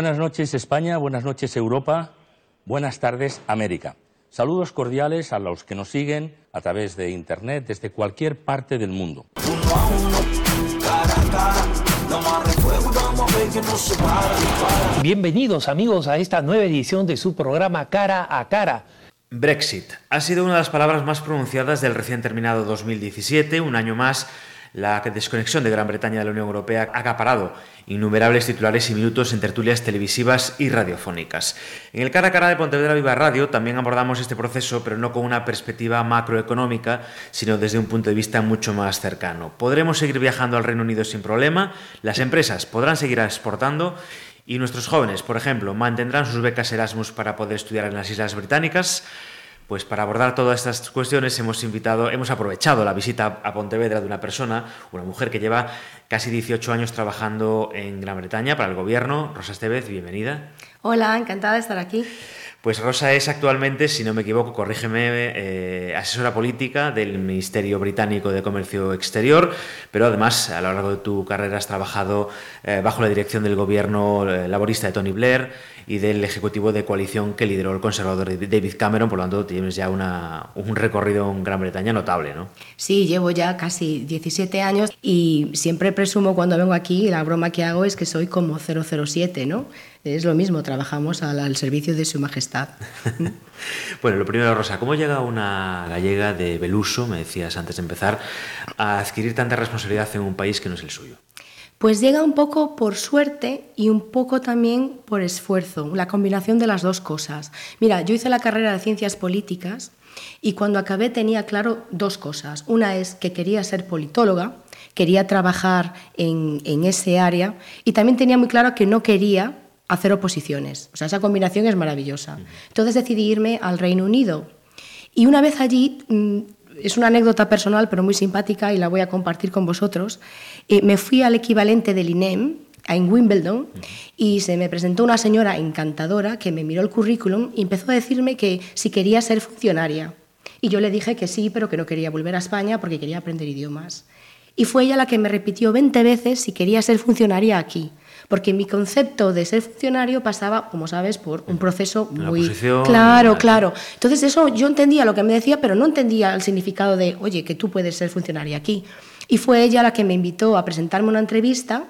Buenas noches España, buenas noches Europa, buenas tardes América. Saludos cordiales a los que nos siguen a través de Internet desde cualquier parte del mundo. Bienvenidos amigos a esta nueva edición de su programa Cara a Cara. Brexit ha sido una de las palabras más pronunciadas del recién terminado 2017, un año más la desconexión de Gran Bretaña de la Unión Europea ha acaparado innumerables titulares y minutos en tertulias televisivas y radiofónicas. En el cara a cara de Pontevedra Viva Radio también abordamos este proceso, pero no con una perspectiva macroeconómica, sino desde un punto de vista mucho más cercano. ¿Podremos seguir viajando al Reino Unido sin problema? ¿Las empresas podrán seguir exportando? ¿Y nuestros jóvenes, por ejemplo, mantendrán sus becas Erasmus para poder estudiar en las Islas Británicas? Pues para abordar todas estas cuestiones hemos invitado, hemos aprovechado la visita a Pontevedra de una persona, una mujer que lleva casi 18 años trabajando en Gran Bretaña para el gobierno. Rosa Estevez, bienvenida. Hola, encantada de estar aquí. Pues Rosa es actualmente, si no me equivoco, corrígeme, eh, asesora política del Ministerio Británico de Comercio Exterior, pero además a lo largo de tu carrera has trabajado eh, bajo la dirección del gobierno eh, laborista de Tony Blair y del ejecutivo de coalición que lideró el conservador David Cameron, por lo tanto tienes ya una, un recorrido en Gran Bretaña notable, ¿no? Sí, llevo ya casi 17 años y siempre presumo cuando vengo aquí, la broma que hago es que soy como 007, ¿no? Es lo mismo, trabajamos al, servicio de Su Majestad. bueno, lo primero, Rosa, ¿cómo llega una gallega de Beluso, me decías antes de empezar, a adquirir tanta responsabilidad en un país que no es el suyo? Pues llega un poco por suerte y un poco también por esfuerzo, la combinación de las dos cosas. Mira, yo hice la carrera de ciencias políticas y cuando acabé tenía claro dos cosas. Una es que quería ser politóloga, quería trabajar en, en ese área y también tenía muy claro que no quería hacer oposiciones. O sea, esa combinación es maravillosa. Entonces decidí irme al Reino Unido. Y una vez allí, mm, es una anécdota personal, pero muy simpática y la voy a compartir con vosotros, eh, me fui al equivalente del INEM, en Wimbledon y se me presentó una señora encantadora que me miró el currículum y empezó a decirme que si quería ser funcionaria. Y yo le dije que sí, pero que no quería volver a España porque quería aprender idiomas. Y fue ella la que me repitió 20 veces si quería ser funcionaria aquí porque mi concepto de ser funcionario pasaba, como sabes, por un proceso muy claro, claro. Entonces eso yo entendía lo que me decía, pero no entendía el significado de, oye, que tú puedes ser funcionaria aquí. Y fue ella la que me invitó a presentarme una entrevista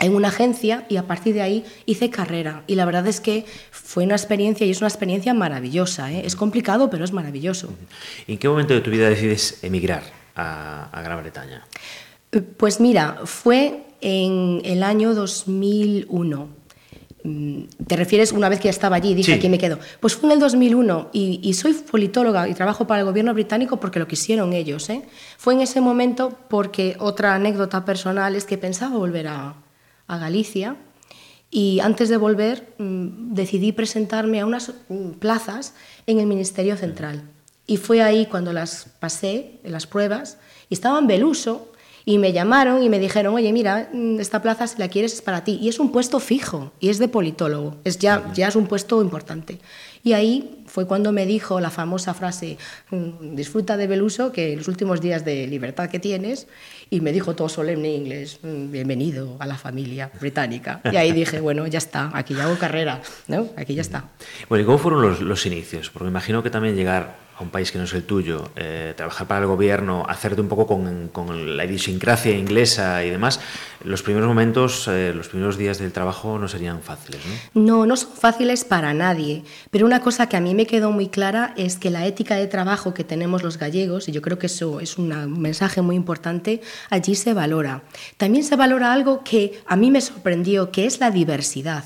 en una agencia y a partir de ahí hice carrera. Y la verdad es que fue una experiencia y es una experiencia maravillosa. ¿eh? Es complicado, pero es maravilloso. ¿En qué momento de tu vida decides emigrar a, a Gran Bretaña? Pues mira, fue en el año 2001. Mm, ¿Te refieres una vez que ya estaba allí? Dije, aquí me quedo. Pues fue en el 2001 y, soy politóloga y trabajo para el gobierno británico porque lo quisieron ellos. ¿eh? Fue en ese momento porque otra anécdota personal es que pensaba volver a, Galicia y antes de volver mm, decidí presentarme a unas mm, plazas en el Ministerio Central. Y fue ahí cuando las pasé, las pruebas, y estaba en Beluso y me llamaron y me dijeron, oye, mira, mm, esta plaza si la quieres es para ti. Y es un puesto fijo, y es de politólogo, es ya, ya es un puesto importante. Y ahí fue cuando me dijo la famosa frase, mm, disfruta de Beluso, que los últimos días de libertad que tienes, y me dijo todo solemne en inglés, mm, bienvenido a la familia británica. Y ahí dije, bueno, ya está, aquí ya hago carrera, ¿no? Aquí ya está. Bueno, ¿y cómo fueron los, los inicios? Porque me imagino que también llegar a un país que no es el tuyo, eh, trabajar para el gobierno, hacerte un poco con, la idiosincrasia inglesa y demás, los primeros momentos, eh, los primeros días del trabajo no serían fáciles, ¿no? No, no son fáciles para nadie, pero una cosa que a mí me quedó muy clara es que la ética de trabajo que tenemos los gallegos, y yo creo que eso es un mensaje muy importante, allí se valora. También se valora algo que a mí me sorprendió, que es la diversidad.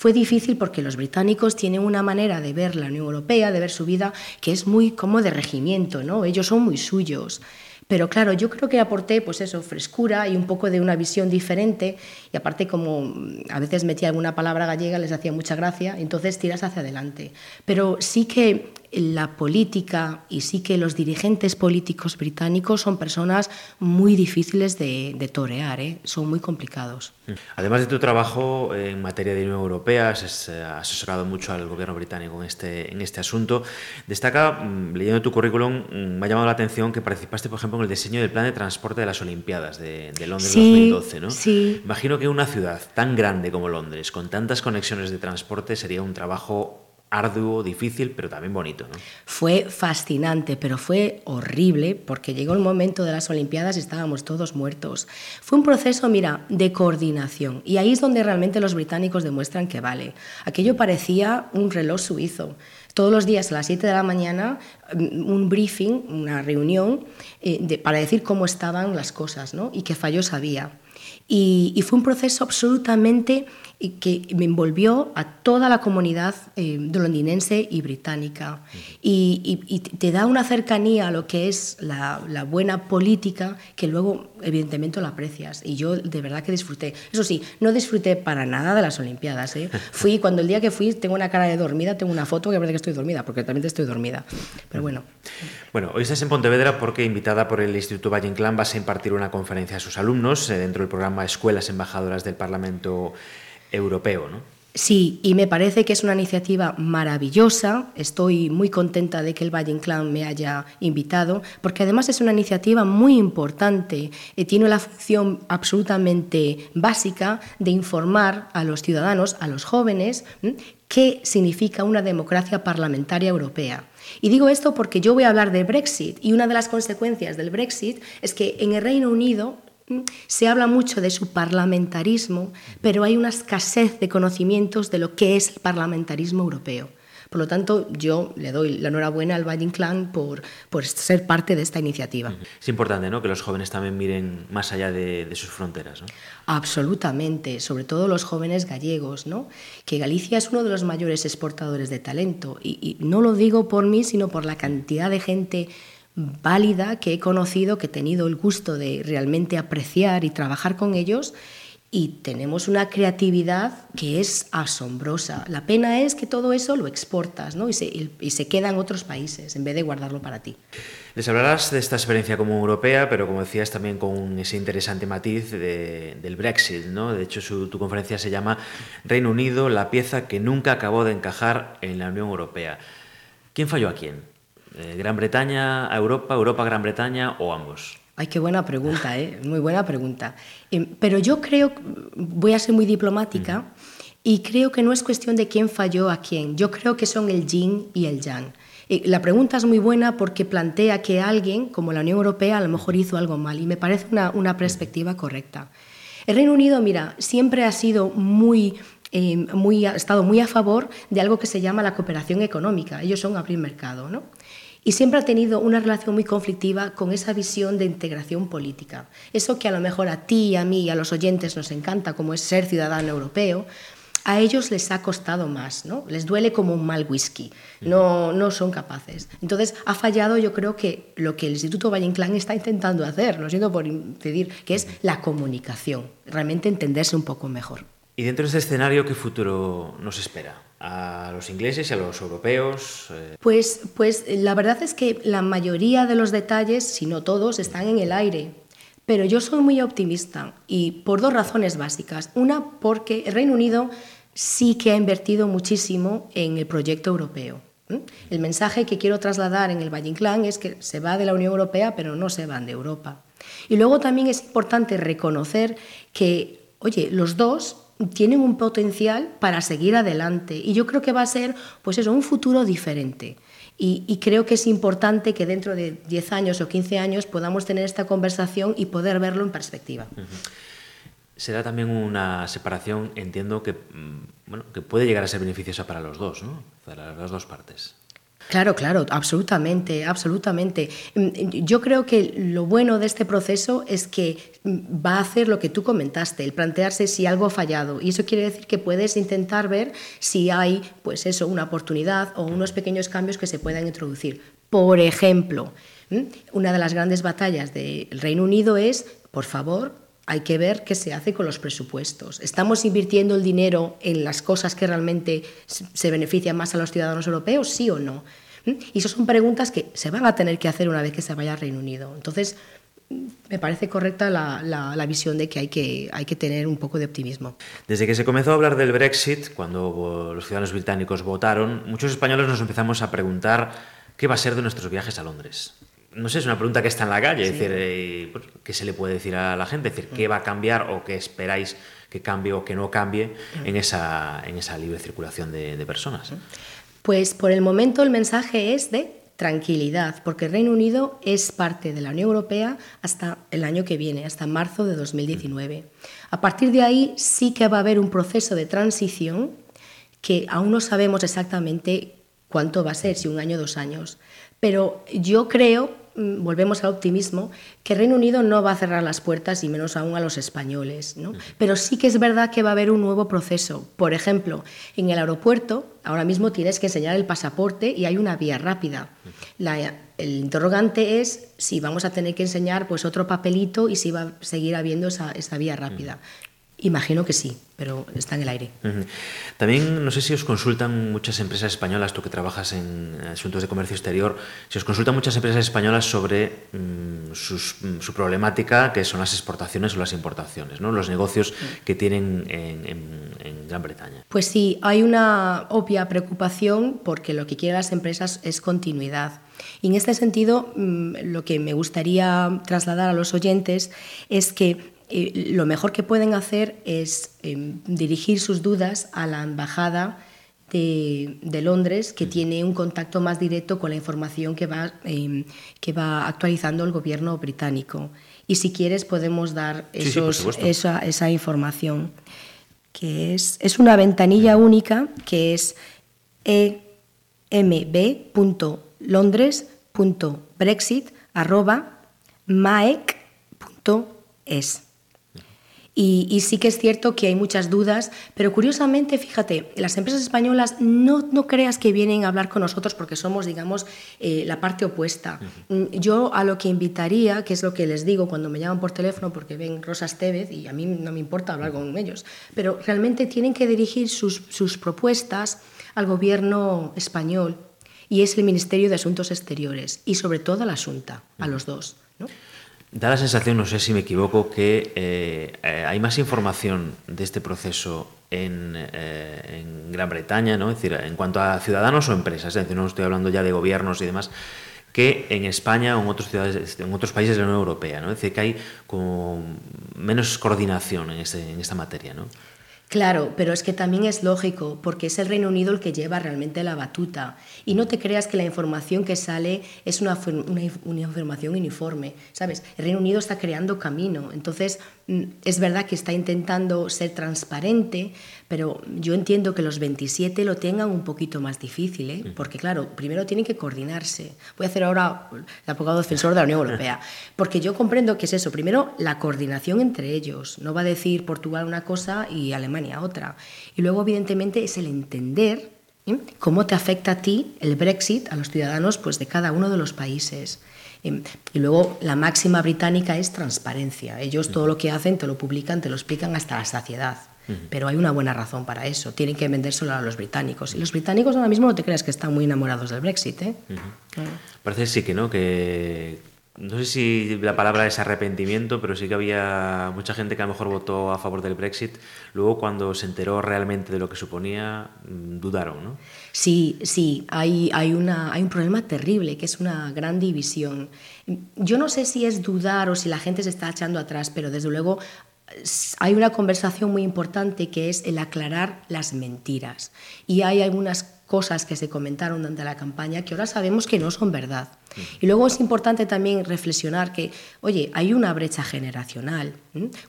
Fue difícil porque los británicos tienen una manera de ver la Unión Europea, de ver su vida, que es muy como de regimiento, ¿no? Ellos son muy suyos. Pero claro, yo creo que aporté pues eso, frescura y un poco de una visión diferente y aparte como a veces metía alguna palabra gallega les hacía mucha gracia, entonces tiras hacia adelante. Pero sí que la política y sí que los dirigentes políticos británicos son personas muy difíciles de, torear, ¿eh? son muy complicados. Además de tu trabajo en materia de Unión Europea, has eh, asesorado mucho al gobierno británico en este, en este asunto. Destaca, mm, leyendo tu currículum, mm, me ha llamado la atención que participaste, por ejemplo, en el diseño del plan de transporte de las Olimpiadas de, Londres 2012. ¿no? Sí. Imagino que una ciudad tan grande como Londres, con tantas conexiones de transporte, sería un trabajo arduo, difícil, pero también bonito. ¿no? Fue fascinante, pero fue horrible porque llegó el momento de las Olimpiadas y estábamos todos muertos. Fue un proceso, mira, de coordinación y ahí es donde realmente los británicos demuestran que vale. Aquello parecía un reloj suizo. Todos los días a las 7 de la mañana mm, un briefing, una reunión eh, para decir cómo estaban las cosas ¿no? y qué fallos había. Y, y fue un proceso absolutamente y que me envolvió a toda la comunidad eh, londinense y británica. Y, te da una cercanía a lo que es la, buena política que luego, evidentemente, lo aprecias. Y yo de verdad que disfruté. Eso sí, no disfruté para nada de las Olimpiadas. ¿eh? Fui, cuando el día que fui, tengo una cara de dormida, tengo una foto que parece que estoy dormida, porque también estoy dormida. Pero bueno. Bueno, hoy estás en Pontevedra porque, invitada por el Instituto Valle Inclán, vas a impartir una conferencia a sus alumnos eh, dentro del programa Escuelas Embajadoras del Parlamento europeo, ¿no? Sí, y me parece que es una iniciativa maravillosa. Estoy muy contenta de que el Valle Inclán me haya invitado, porque además es una iniciativa muy importante. y tiene la función absolutamente básica de informar a los ciudadanos, a los jóvenes, qué significa una democracia parlamentaria europea. Y digo esto porque yo voy a hablar de Brexit y una de las consecuencias del Brexit es que en el Reino Unido se habla mucho de su parlamentarismo, pero hay una escasez de conocimientos de lo que es el parlamentarismo europeo. Por lo tanto, yo le doy la enhorabuena al Valle Inclán por, por ser parte de esta iniciativa. Es importante ¿no? que los jóvenes también miren más allá de, sus fronteras. ¿no? Absolutamente, sobre todo los jóvenes gallegos, ¿no? que Galicia es uno de los mayores exportadores de talento. y no lo digo por mí, sino por la cantidad de gente válida que he conocido, que he tenido el gusto de realmente apreciar y trabajar con ellos y tenemos una creatividad que es asombrosa. La pena es que todo eso lo exportas ¿no? y, se, y, se, queda en otros países en vez de guardarlo para ti. Les hablarás de esta experiencia como europea, pero como decías también con ese interesante matiz del Brexit. ¿no? De hecho, tu conferencia se llama Reino Unido, la pieza que nunca acabó de encajar en la Unión Europea. ¿Quién falló a quién? Eh, ¿Gran Bretaña a Europa, Europa a Gran Bretaña o ambos? Ay, qué buena pregunta, ¿eh? muy buena pregunta. Em, pero yo creo, voy a ser muy diplomática, y creo que no es cuestión de quién falló a quién. Yo creo que son el yin y el yang. la pregunta es muy buena porque plantea que alguien, como la Unión Europea, a lo mejor hizo algo mal, y me parece una, una perspectiva correcta. El Reino Unido, mira, siempre ha sido muy eh, muy, ha estado muy a favor de algo que se llama la cooperación económica. Ellos son abrir mercado, ¿no? Y siempre ha tenido una relación muy conflictiva con esa visión de integración política. Eso que a lo mejor a ti, a mí y a los oyentes nos encanta, como es ser ciudadano europeo, a ellos les ha costado más, ¿no? Les duele como un mal whisky, no, no son capaces. Entonces, ha fallado yo creo que lo que el Instituto Valle Inclán está intentando hacer, lo siento por pedir, que es la comunicación, realmente entenderse un poco mejor. Y dentro de este escenario, ¿qué futuro nos espera? ¿A los ingleses y a los europeos? Eh, pues, pues la verdad es que la mayoría de los detalles, si no todos, están en el aire. Pero yo soy muy optimista y por dos razones básicas. Una, porque el Reino Unido sí que ha invertido muchísimo en el proyecto europeo. El mensaje que quiero trasladar en el Valle Inclán es que se va de la Unión Europea, pero no se van de Europa. Y luego también es importante reconocer que, oye, los dos tienen un potencial para seguir adelante y yo creo que va a ser pues eso, un futuro diferente. Y, creo que es importante que dentro de 10 años o 15 años podamos tener esta conversación y poder verlo en perspectiva. Será también una separación, entiendo, que, mm, bueno, que puede llegar a ser beneficiosa para los dos, ¿no? para las dos partes. Claro, claro, absolutamente, absolutamente. Mm, yo creo que lo bueno de este proceso es que mm, va a hacer lo que tú comentaste, el plantearse si algo ha fallado. Y eso quiere decir que puedes intentar ver si hay, pues eso, una oportunidad o unos pequeños cambios que se puedan introducir. Por ejemplo, una de las grandes batallas del Reino Unido es, por favor, hay que ver qué se hace con los presupuestos. ¿Estamos invirtiendo el dinero en las cosas que realmente se benefician más a los ciudadanos europeos, sí o no? Y esas son preguntas que se van a tener que hacer una vez que se vaya al Reino Unido. Entonces, me parece correcta la, la, visión de que hay, que hay que tener un poco de optimismo. Desde que se comenzó a hablar del Brexit, cuando los ciudadanos británicos votaron, muchos españoles nos empezamos a preguntar qué va a ser de nuestros viajes a Londres. No sé, es una pregunta que está en la calle, es decir, eh, pues, ¿qué se le puede decir a la gente? Es decir, ¿qué va a cambiar o qué esperáis que cambie o que no cambie en esa, en esa libre circulación de, de personas? Pues por el momento el mensaje es de tranquilidad, porque el Reino Unido es parte de la Unión Europea hasta el año que viene, hasta marzo de 2019. A partir de ahí sí que va a haber un proceso de transición que aún no sabemos exactamente cuánto va a ser, si un año o dos años. Pero yo creo volvemos al optimismo, que Reino Unido no va a cerrar las puertas y menos aún a los españoles. ¿no? Pero sí que es verdad que va a haber un nuevo proceso. Por ejemplo, en el aeropuerto ahora mismo tienes que enseñar el pasaporte y hay una vía rápida. el interrogante es si vamos a tener que enseñar pues, otro papelito y si va a seguir habiendo esa, esa vía rápida. Imagino que sí, pero está en el aire. También no sé si os consultan muchas empresas españolas, tú que trabajas en asuntos de comercio exterior, si os consultan muchas empresas españolas sobre mm, mm, su problemática, que son las exportaciones o las importaciones, ¿no? los negocios que tienen en, Gran Bretaña. Pues sí, hay una obvia preocupación porque lo que quieren las empresas es continuidad. Y en este sentido, mm, lo que me gustaría trasladar a los oyentes es que lo mejor que pueden hacer es em, dirigir sus dudas a la embajada de, Londres, que tiene un contacto más directo con la información que va, em, que va actualizando el gobierno británico. Y si quieres podemos dar esa, esa, información, que es, es una ventanilla única que es emb.londres.brexit.maec.es. Y, sí que es cierto que hay muchas dudas, pero curiosamente, fíjate, las empresas españolas no, no creas que vienen a hablar con nosotros porque somos, digamos, eh, la parte opuesta. Mm, yo a lo que invitaría, que es lo que les digo cuando me llaman por teléfono porque ven Rosa Estevez y a mí no me importa hablar con ellos, pero realmente tienen que dirigir sus, sus propuestas al gobierno español y es el Ministerio de Asuntos Exteriores y sobre todo a la Asunta, a los dos. ¿no? Da la sensación, no sé si me equivoco, que eh, eh, hay más información de este proceso en, eh, en, Gran Bretaña, ¿no? Es decir, en cuanto a ciudadanos o empresas, es decir, no estoy hablando ya de gobiernos y demás, que en España o en otros, ciudades, países de la Unión Europea, ¿no? Es decir, que hay como menos coordinación en, este, en esta materia, ¿no? Claro, pero es que también es lógico, porque es el Reino Unido el que lleva realmente la batuta. Y no te creas que la información que sale es una, una, información uniforme, ¿sabes? El Reino Unido está creando camino. Entonces, es verdad que está intentando ser transparente, pero yo entiendo que los 27 lo tengan un poquito más difícil, ¿eh? porque claro, primero tienen que coordinarse. Voy a hacer ahora el abogado defensor de la Unión Europea, porque yo comprendo que es eso. Primero, la coordinación entre ellos. No va a decir Portugal una cosa y Alemania otra. Y luego, evidentemente, es el entender ¿eh? cómo te afecta a ti el Brexit, a los ciudadanos pues, de cada uno de los países. ¿Eh? Y luego la máxima británica es transparencia. Ellos todo lo que hacen te lo publican, te lo explican hasta la saciedad. Pero hay una buena razón para eso. Tienen que vendérselo a los británicos. Y los británicos ahora mismo no te creas que están muy enamorados del Brexit. ¿eh? Parece sí que no, que no sé si la palabra es arrepentimiento, pero sí que había mucha gente que a lo mejor votó a favor del Brexit. Luego, cuando se enteró realmente de lo que suponía, mm, dudaron, ¿no? Sí, sí, hay, hay, una, hay un problema terrible, que es una gran división. Yo no sé si es dudar o si la gente se está echando atrás, pero desde luego hay una conversación muy importante que es el aclarar las mentiras. Y hay algunas cosas que se comentaron durante la campaña que ahora sabemos que no son verdad. Y luego es importante también reflexionar que, oye, hay una brecha generacional.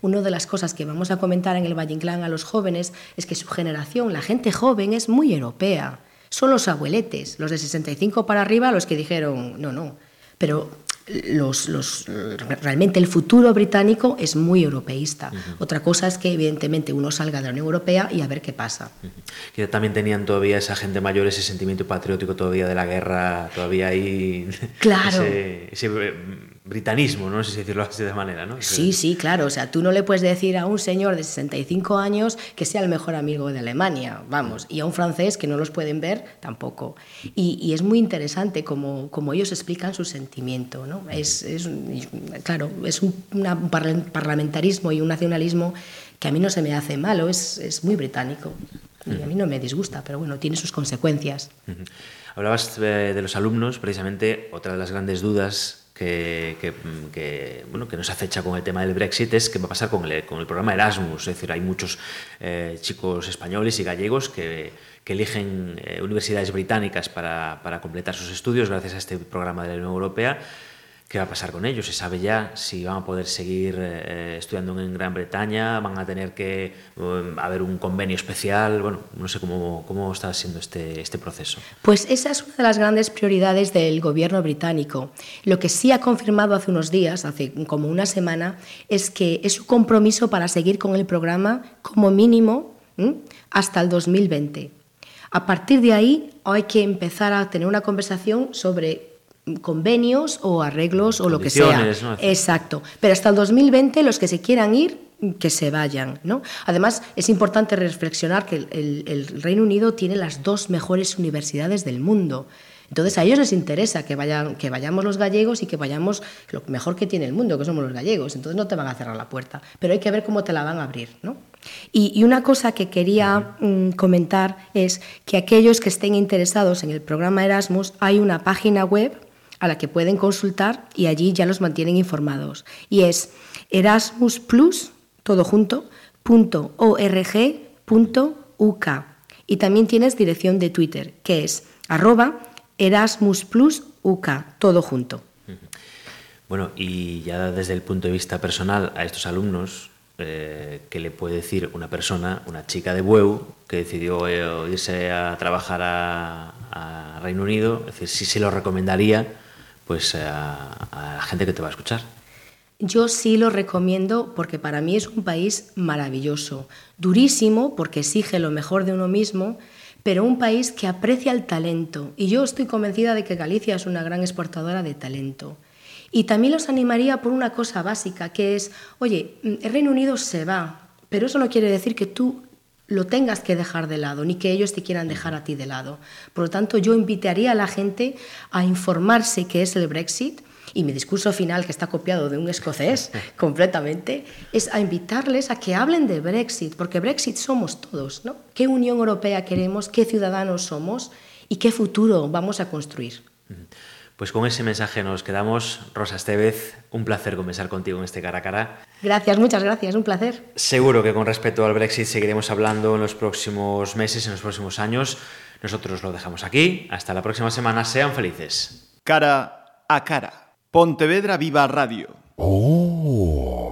Una de las cosas que vamos a comentar en el Valle Inclán a los jóvenes es que su generación, la gente joven, es muy europea. Son los abueletes, los de 65 para arriba, los que dijeron, no, no. Pero los, realmente el futuro británico es muy europeísta. Otra cosa es que evidentemente uno salga de la Unión Europea y a ver qué pasa. Que también tenían todavía esa gente mayor, ese sentimiento patriótico todavía de la guerra, todavía ahí... Claro. ese britanismo, no sé si decirlo así de manera, ¿no? Sí, sí, claro. O sea, tú no le puedes decir a un señor de 65 años que sea el mejor amigo de Alemania, vamos, y a un francés que no los pueden ver tampoco. Y, es muy interesante como, como, ellos explican su sentimiento, ¿no? Es, claro, es un parlamentarismo y un nacionalismo que a mí no se me hace malo, es, es muy británico. Y a mí no me disgusta, pero bueno, tiene sus consecuencias. Hablabas de los alumnos, precisamente otra de las grandes dudas que, bueno, que nos acecha con el tema del Brexit es qué va a pasar con el, con el programa Erasmus. Es decir, hay muchos eh, chicos españoles y gallegos que, que eligen eh, universidades británicas para, para completar sus estudios gracias a este programa de la Unión Europea qué va a pasar con ellos. Se sabe ya si van a poder seguir eh, estudiando en Gran Bretaña, van a tener que um, haber un convenio especial. Bueno, no sé cómo, cómo está siendo este, este proceso. Pues esa es una de las grandes prioridades del gobierno británico. Lo que sí ha confirmado hace unos días, hace como una semana, es que es su compromiso para seguir con el programa como mínimo hasta el 2020. A partir de ahí hay que empezar a tener una conversación sobre convenios o arreglos o lo que sea. Exacto. Pero hasta el 2020 los que se quieran ir que se vayan. ¿no? Además, es importante reflexionar que el, Reino Unido tiene las dos mejores universidades del mundo. Entonces a ellos les interesa que, vayan, que vayamos los gallegos y que vayamos lo mejor que tiene el mundo, que somos los gallegos. Entonces no te van a cerrar la puerta, pero hay que ver cómo te la van a abrir. ¿no? Y, una cosa que quería mm, comentar es que aquellos que estén interesados en el programa Erasmus, hay una página web a la que pueden consultar y allí ya los mantienen informados. Y es erasmusplus, todo junto, Y también tienes dirección de Twitter, que es arroba erasmusplusuk, todo junto. Bueno, y ya desde el punto de vista personal a estos alumnos, eh, ¿qué le puede decir una persona, una chica de Bueu, que decidió eh, irse a trabajar a, a, Reino Unido? Es decir, si se lo recomendaría pues a, la gente que te va a escuchar. Yo sí lo recomiendo porque para mí es un país maravilloso, durísimo porque exige lo mejor de uno mismo, pero un país que aprecia el talento. Y yo estoy convencida de que Galicia es una gran exportadora de talento. Y también los animaría por una cosa básica, que es, oye, el Reino Unido se va, pero eso no quiere decir que tú lo tengas que dejar de lado, ni que ellos te quieran dejar a ti de lado. Por lo tanto, yo invitaría a la gente a informarse qué es el Brexit, y mi discurso final, que está copiado de un escocés completamente, es a invitarles a que hablen de Brexit, porque Brexit somos todos, ¿no? ¿Qué Unión Europea queremos? ¿Qué ciudadanos somos? ¿Y qué futuro vamos a construir? Pues con ese mensaje nos quedamos. Rosa Estevez, un placer conversar contigo en este cara a cara. Gracias, muchas gracias, un placer. Seguro que con respecto al Brexit seguiremos hablando en los próximos meses, en los próximos años. Nosotros lo dejamos aquí. Hasta la próxima semana. Sean felices. Cara a cara. Pontevedra Viva Radio. Oh.